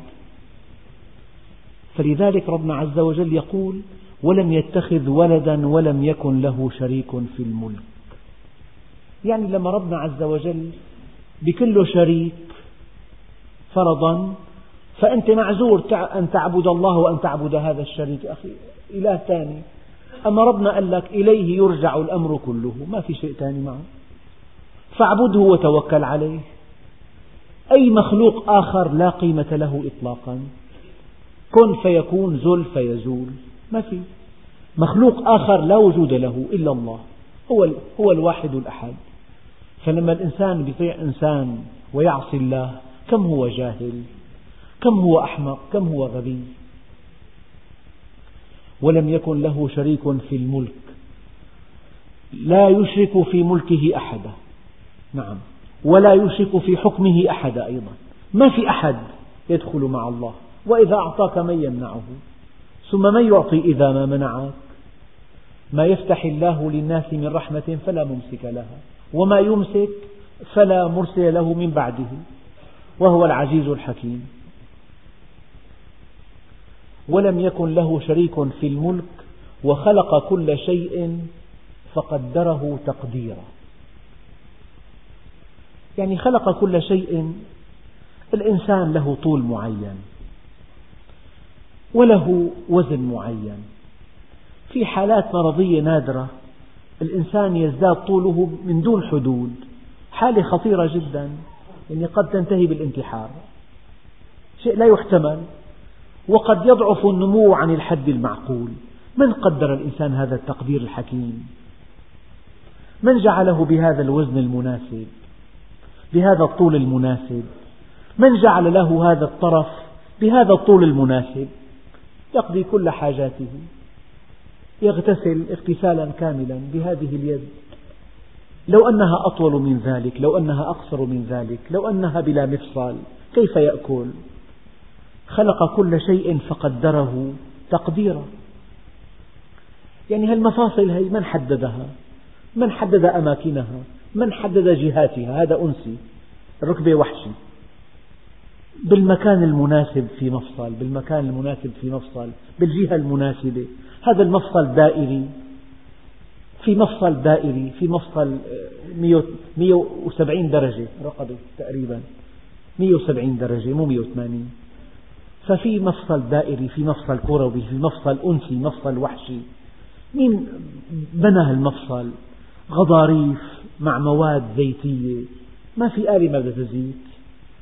فلذلك ربنا عز وجل يقول ولم يتخذ ولدا ولم يكن له شريك في الملك. يعني لما ربنا عز وجل بكل شريك فرضا فأنت معذور أن تعبد الله وأن تعبد هذا الشريك أخي. إله ثاني. أما ربنا قال لك إليه يرجع الأمر كله. ما في شيء ثاني معه. فاعبده وتوكل عليه. أي مخلوق آخر لا قيمة له إطلاقا. كن فيكون زل فيزول. ما في. مخلوق آخر لا وجود له إلا الله. هو, هو الواحد الأحد. فلما الإنسان بيطيع إنسان ويعصي الله كم هو جاهل؟ كم هو أحمق كم هو غبي؟ ولم يكن له شريك في الملك. لا يشرك في ملكه أحدا. نعم. ولا يشرك في حكمه أحدا أيضا. ما في أحد يدخل مع الله. وإذا أعطاك من يمنعه؟ ثم من يعطي إذا ما منعك؟ ما يفتح الله للناس من رحمة فلا ممسك لها. وما يمسك فلا مرسل له من بعده. وهو العزيز الحكيم. ولم يكن له شريك في الملك وخلق كل شيء فقدره تقديرا. يعني خلق كل شيء الإنسان له طول معين وله وزن معين. في حالات مرضية نادرة الإنسان يزداد طوله من دون حدود. حالة خطيرة جدا يعني قد تنتهي بالانتحار. شيء لا يحتمل. وقد يضعف النمو عن الحد المعقول. من قدر الإنسان هذا التقدير الحكيم؟ من جعله بهذا الوزن المناسب؟ بهذا الطول المناسب؟ من جعل له هذا الطرف بهذا الطول المناسب؟ يقضي كل حاجاته. يغتسل اغتسالا كاملا بهذه اليد. لو أنها أطول من ذلك لو أنها أقصر من ذلك لو أنها بلا مفصل كيف يأكل؟ خلق كل شيء فقدره تقديرا. يعني هالمفاصل هي من حددها؟ من حدد أماكنها؟ من حدد جهاتها؟ هذا أنسي الركبة وحشي. بالمكان المناسب في مفصل بالمكان المناسب في مفصل بالجهة المناسبة. هذا المفصل دائري. في مفصل دائري في مفصل 170 آه، درجة رقبة تقريبا. 170 درجة مو 180 ففي مفصل دائري في مفصل كروي في مفصل أنسي مفصل وحشي. مين بنى هالمفصل غضاريف مع مواد زيتية. ما في آلة ما بدها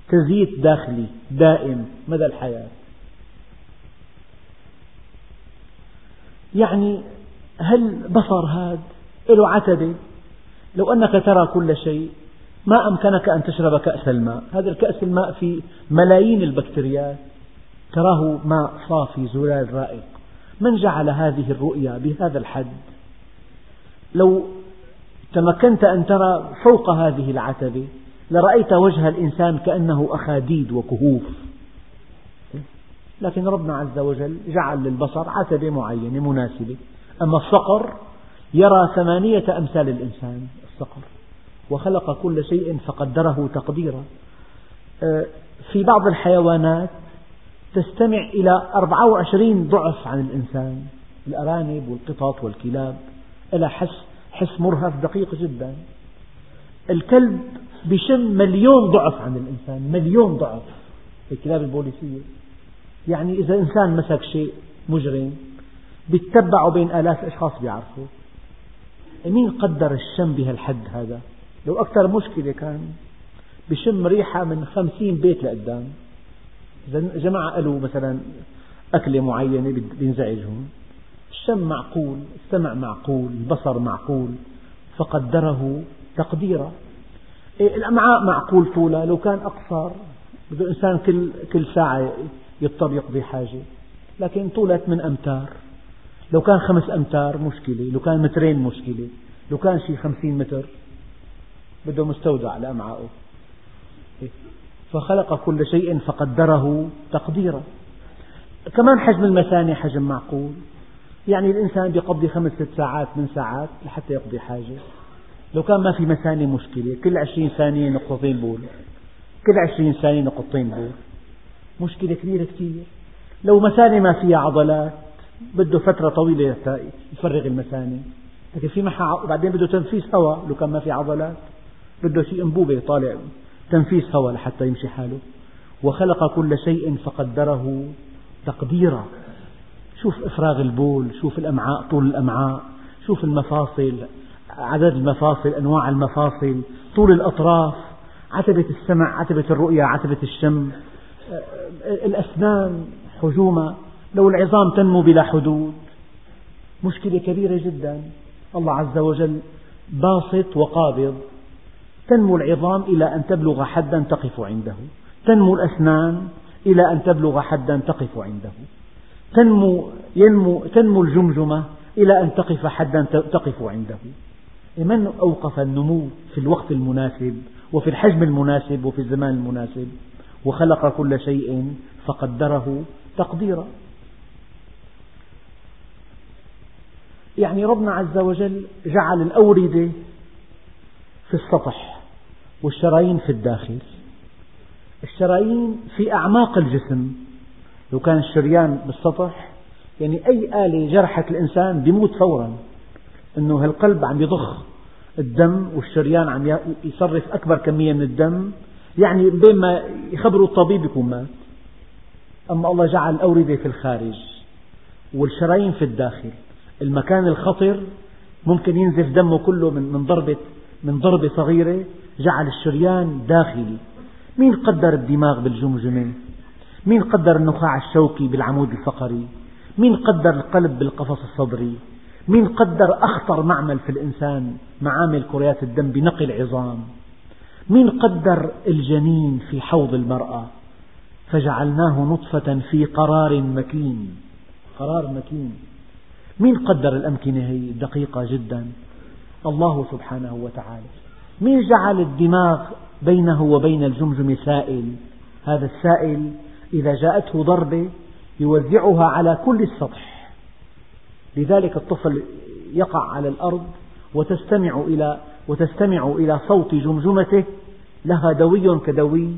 تزيت. داخلي دائم مدى الحياة. يعني هل بصر هذا له عتبة. لو أنك ترى كل شيء ما أمكنك أن تشرب كأس الماء. هذا الكأس الماء فيه ملايين البكتيريات تراه ماء صافي زلال رائق. من جعل هذه الرؤيا بهذا الحد؟ لو تمكنت أن ترى فوق هذه العتبة لرأيت وجه الإنسان كأنه أخاديد وكهوف. لكن ربنا عز وجل جعل للبصر عتبة معينة مناسبة. أما الصقر يرى ثمانية أمثال الإنسان الصقر. وخلق كل شيء فقدره تقديرا. آه، في بعض الحيوانات تستمع إلى 24 ضعف عن الإنسان. الأرانب والقطط والكلاب إلى حس حس مرهف دقيق جدا. الكلب بشم مليون ضعف عن الإنسان مليون ضعف. الكلاب البوليسية. يعني إذا إنسان مسك شيء مجرم بيتبعوا بين آلاف الأشخاص بيعرفوا. مين قدر الشم بهالحد هذا؟ لو أكثر مشكلة كان بشم ريحة من خمسين بيت لقدام. جماعة قالوا مثلا أكلة معينة بينزعجهم الشم معقول السمع معقول البصر معقول فقدره تقديرا. إيه، الأمعاء معقول طولها لو كان أقصر بده إنسان كل كل ساعة يضطر يقضي حاجة. لكن طولها من أمتار. لو كان خمس أمتار مشكلة لو كان مترين مشكلة لو كان شيء خمسين متر بده مستودع لأمعائه. إيه. فخلق كل شيء فقدره تقديرا. كمان حجم المثانة حجم معقول. يعني الإنسان بيقضي خمس ست ساعات من ساعات لحتى يقضي حاجة. لو كان ما في مثانة مشكلة كل عشرين ثانية نقطتين بول. كل عشرين ثانية نقطتين بول. مشكلة كبيرة كثير. لو مثانة ما فيها عضلات بده فترة طويلة يفرغ المثانة لكن في محا بعدين بده تنفيس هواء لو كان ما في عضلات بده شيء أنبوبة طالع تنفيس هواء لحتى يمشي حاله. وخلق كل شيء فقدره تقديرا. شوف إفراغ البول شوف الأمعاء طول الأمعاء شوف المفاصل عدد المفاصل أنواع المفاصل طول الأطراف عتبة السمع عتبة الرؤية عتبة الشم الأسنان حجومها لو العظام تنمو بلا حدود. مشكلة كبيرة جدا. الله عز وجل باسط وقابض. تنمو العظام إلى أن تبلغ حدا تقف عنده. تنمو الأسنان إلى أن تبلغ حدا تقف عنده. تنمو, ينمو تنمو الجمجمة إلى أن تقف حدا تقف عنده. من أوقف النمو في الوقت المناسب وفي الحجم المناسب وفي الزمان المناسب. وخلق كل شيء فقدره تقديرا. يعني ربنا عز وجل جعل الأوردة في السطح. والشرايين في الداخل. الشرايين في أعماق الجسم. لو كان الشريان بالسطح يعني أي آلة جرحت الإنسان بيموت فورا. أنه القلب عم يضخ الدم والشريان عم يصرف أكبر كمية من الدم. يعني بين ما يخبروا الطبيب يكون مات. أما الله جعل الأوردة في الخارج. والشرايين في الداخل. المكان الخطر ممكن ينزف دمه كله من ضربة من ضربة صغيرة. جعل الشريان داخلي. مين قدر الدماغ بالجمجمة؟ مين قدر النخاع الشوكي بالعمود الفقري؟ مين قدر القلب بالقفص الصدري؟ مين قدر أخطر معمل في الإنسان معامل كريات الدم بنقل عظام؟ مين قدر الجنين في حوض المرأة؟ فجعلناه نطفة في قرار مكين. قرار مكين. مين قدر الأمكنة هي؟ دقيقة جدا. الله سبحانه وتعالى. مين جعل الدماغ بينه وبين الجمجمة سائل. هذا السائل إذا جاءته ضربة يوزعها على كل السطح. لذلك الطفل يقع على الأرض وتستمع إلى وتستمع إلى صوت جمجمته. لها دوي كدوي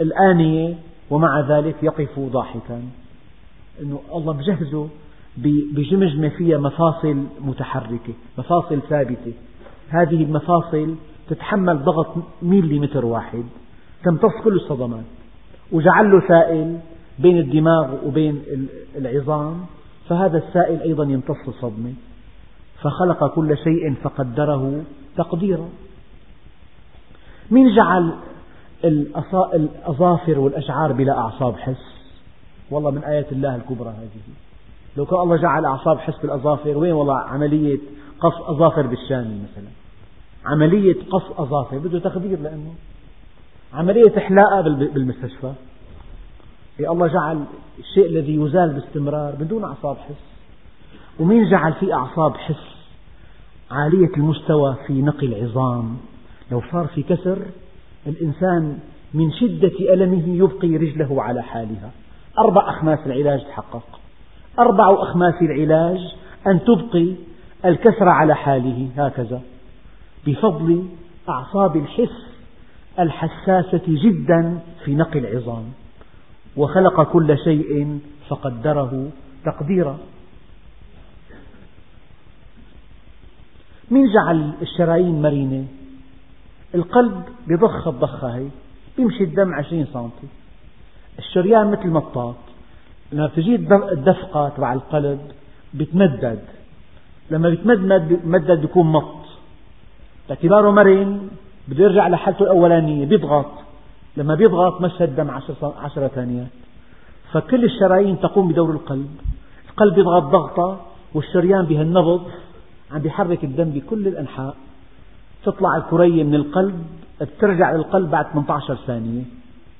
الآنية ومع ذلك يقف ضاحكا. أنه الله مجهزه بجمجمة فيها مفاصل متحركة مفاصل ثابتة. هذه المفاصل تتحمل ضغط ميليمتر واحد تمتص كل الصدمات وجعل له سائل بين الدماغ وبين العظام فهذا السائل أيضا يمتص الصدمة. فخلق كل شيء فقدره تقديرا. من جعل الأظافر والأشعار بلا أعصاب حس؟ والله من آيات الله الكبرى هذه. لو كان الله جعل أعصاب حس بالأظافر وين والله عملية قص أظافر بالشام مثلا؟ عملية قص أظافر. بده تخدير لأنه عملية إحلاقة بالمستشفى. يا الله جعل الشيء الذي يزال باستمرار بدون أعصاب حس. ومين جعل فيه أعصاب حس؟ عالية المستوى في نقي العظام. لو صار في كسر الإنسان من شدة ألمه يبقي رجله على حالها. أربع أخماس العلاج تحقق. أربع أخماس العلاج أن تبقي الكسر على حاله. هكذا. بفضل أعصاب الحس الحساسة جدا في نقي العظام. وخلق كل شيء فقدره تقديرا. من جعل الشرايين مرنة القلب بضخ الضخة هي بيمشي الدم عشرين سنتي. الشريان مثل مطاط. لما بتجي الدفقة تبع القلب بتمدد. لما بيتمدد بيكون مط. باعتباره مرن بده يرجع لحالته الأولانية بيضغط. لما بيضغط مشى الدم عشرة ثانيات. فكل الشرايين تقوم بدور القلب. القلب يضغط ضغطة والشريان بهالنبض عم بيحرك الدم بكل الأنحاء. تطلع الكرية من القلب بترجع للقلب بعد 18 ثانية.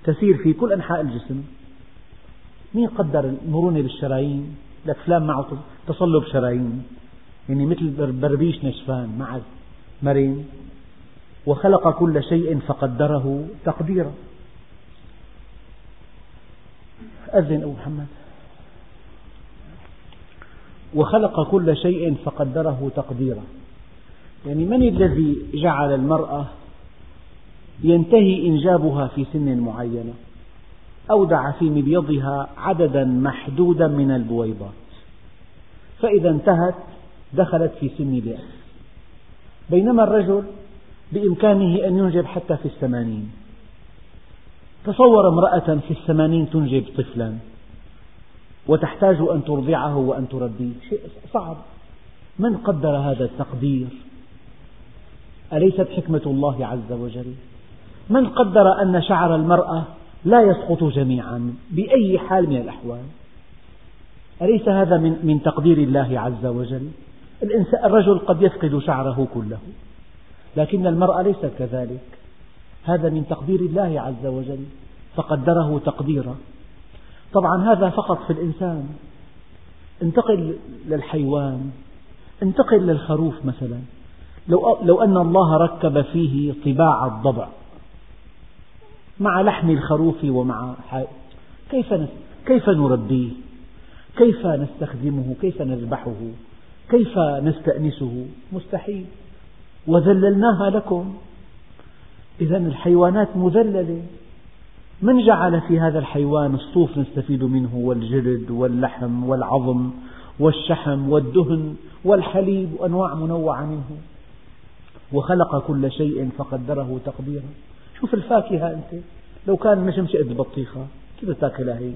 تسير في كل أنحاء الجسم. مين قدر المرونة بالشرايين؟ لك فلان معه تصلب شرايين. يعني مثل بربيش نشفان مع مرن وخلق كل شيء فقدره تقديرا. أذن أبو محمد. وخلق كل شيء فقدره تقديرا. يعني من الذي جعل المرأة ينتهي إنجابها في سن معينة؟ أودع في مبيضها عددا محدودا من البويضات. فإذا انتهت دخلت في سن اليأس بينما الرجل بإمكانه أن ينجب حتى في الثمانين. تصور امرأة في الثمانين تنجب طفلا وتحتاج أن ترضعه وأن تربيه. شيء صعب. من قدر هذا التقدير؟ أليست حكمة الله عز وجل؟ من قدر أن شعر المرأة لا يسقط جميعا بأي حال من الأحوال؟ أليس هذا من, تقدير الله عز وجل؟ الرجل قد يفقد شعره كله لكن المرأة ليست كذلك هذا من تقدير الله عز وجل فقدره تقديرا طبعا هذا فقط في الإنسان انتقل للحيوان انتقل للخروف مثلا لو, لو أن الله ركب فيه طباع الضبع مع لحم الخروف ومع كيف كيف نربيه؟ كيف نستخدمه؟ كيف نذبحه؟ كيف نستأنسه؟ مستحيل. وذللناها لكم. إذا الحيوانات مذللة. من جعل في هذا الحيوان الصوف نستفيد منه؟ والجلد واللحم والعظم والشحم والدهن والحليب وأنواع منوعة منه. وخلق كل شيء فقدره تقديرا. شوف الفاكهة أنت. لو كان مشمشة قد البطيخة كيف تاكلها هي؟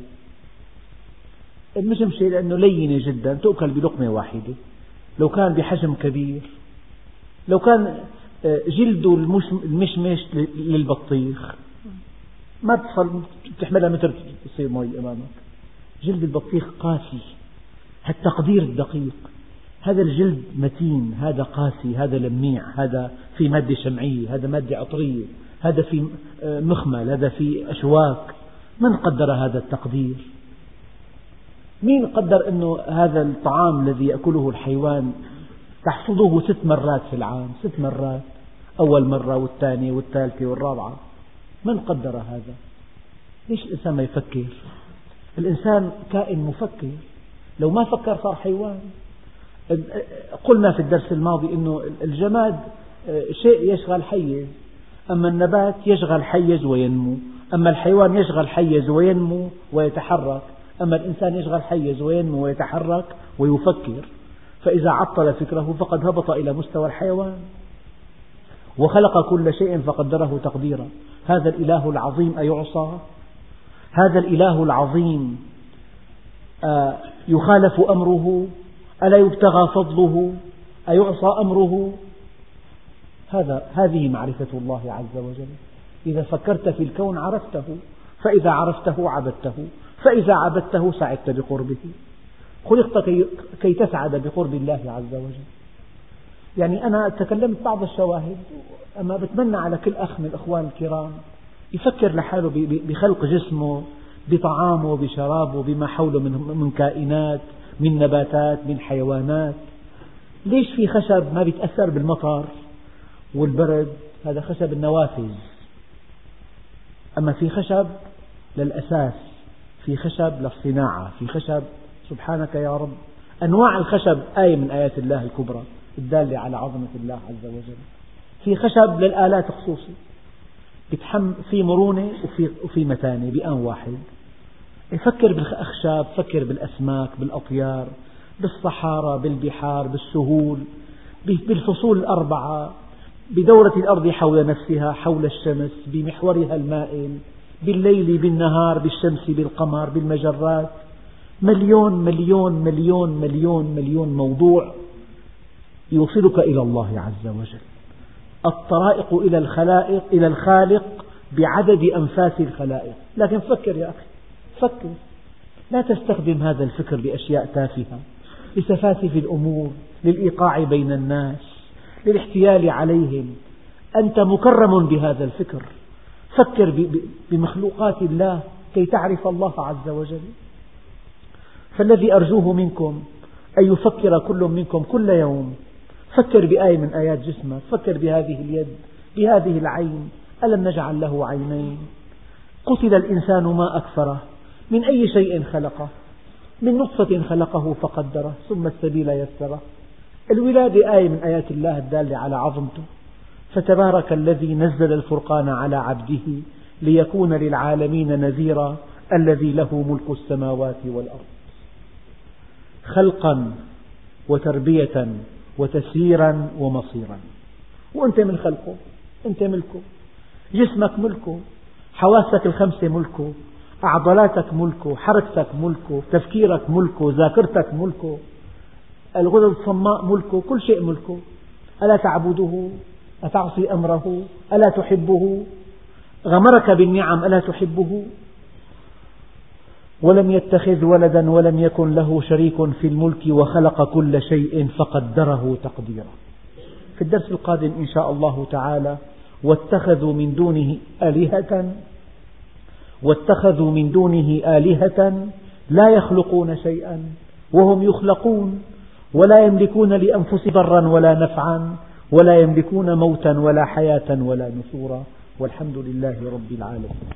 المشمشة لأنه لينة جدا تؤكل بلقمة واحدة. لو كان بحجم كبير لو كان آه، جلد المشمش للبطيخ. ما تصل تحملها متر تصير مي أمامك. جلد البطيخ قاسي التقدير الدقيق. هذا الجلد متين هذا قاسي هذا لميع هذا في مادة شمعية هذا مادة عطرية هذا في آه، مخمل هذا في أشواك. من قدر هذا التقدير؟ مين قدر أنه هذا الطعام الذي يأكله الحيوان تحصده ست مرات في العام ست مرات أول مرة والثانية والثالثة والرابعة؟ من قدر هذا؟ ليش الإنسان ما يفكر؟ الإنسان كائن مفكر. لو ما فكر صار حيوان. قلنا في الدرس الماضي أنه الجماد شيء يشغل حيز. أما النبات يشغل حيز وينمو. أما الحيوان يشغل حيز وينمو ويتحرك. أما الإنسان يشغل حيز وينمو ويتحرك ويفكر فإذا عطل فكره فقد هبط إلى مستوى الحيوان وخلق كل شيء فقدره تقديرا. هذا الإله العظيم أيعصى؟ هذا الإله العظيم آه، يخالف أمره؟ ألا يبتغى فضله؟ أيعصى أمره؟ هذا هذه معرفة الله عز وجل. إذا فكرت في الكون عرفته فإذا عرفته عبدته. فإذا عبدته سعدت بقربه. خلقت كي, تسعد بقرب الله عز وجل. يعني أنا تكلمت بعض الشواهد أما بتمنى على كل أخ من الأخوان الكرام يفكر لحاله بخلق جسمه بطعامه بشرابه بما حوله من كائنات من نباتات من حيوانات. ليش في خشب ما بيتأثر بالمطر والبرد؟ هذا خشب النوافذ. أما في خشب للأساس في خشب للصناعة في خشب سبحانك يا رب. أنواع الخشب آية من آيات الله الكبرى الدالة على عظمة الله عز وجل. في خشب للآلات خصوصي في مرونة وفي, وفي متانة بآن واحد. فكر بالأخشاب فكر بالأسماك بالأطيار بالصحارى بالبحار بالسهول بالفصول الأربعة. بدورة الأرض حول نفسها حول الشمس بمحورها المائل. بالليل بالنهار بالشمس بالقمر بالمجرات. مليون مليون مليون مليون مليون موضوع يوصلك إلى الله عز وجل. الطرائق إلى الخلائق إلى الخالق بعدد أنفاس الخلائق. لكن فكر يا أخي فكر. لا تستخدم هذا الفكر لأشياء تافهة لسفاسف الأمور للإيقاع بين الناس للاحتيال عليهم. أنت مكرم بهذا الفكر. فكر بمخلوقات الله كي تعرف الله عز وجل. فالذي أرجوه منكم أن يفكر كل منكم كل يوم. فكر بآية من آيات جسمك فكر بهذه اليد بهذه العين. ألم نجعل له عينين؟ قتل الإنسان ما أكفره. من أي شيء خلقه؟ من نطفة خلقه فقدره ثم السبيل يسره. الولادة آية من آيات الله الدالة على عظمته. فتبارك الذي نزل الفرقان على عبده ليكون للعالمين نذيرا الذي له ملك السماوات والأرض. خلقا وتربية وتسييرا ومصيرا. وأنت من خلقه أنت ملكه. جسمك ملكه حواسك الخمسة ملكه عضلاتك ملكه حركتك ملكه تفكيرك ملكه ذاكرتك ملكه الغدد الصماء ملكه كل شيء ملكه. ألا تعبده؟ أتعصي أمره؟ ألا تحبه؟ غمرك بالنعم ألا تحبه؟ ولم يتخذ ولدا ولم يكن له شريك في الملك وخلق كل شيء فقدره تقديرا. في الدرس القادم إن شاء الله تعالى واتخذوا من دونه آلهة واتخذوا من دونه آلهة لا يخلقون شيئا وهم يخلقون ولا يملكون لأنفسهم ضرا ولا نفعا ولا يملكون موتا ولا حياة ولا نشورا والحمد لله رب العالمين.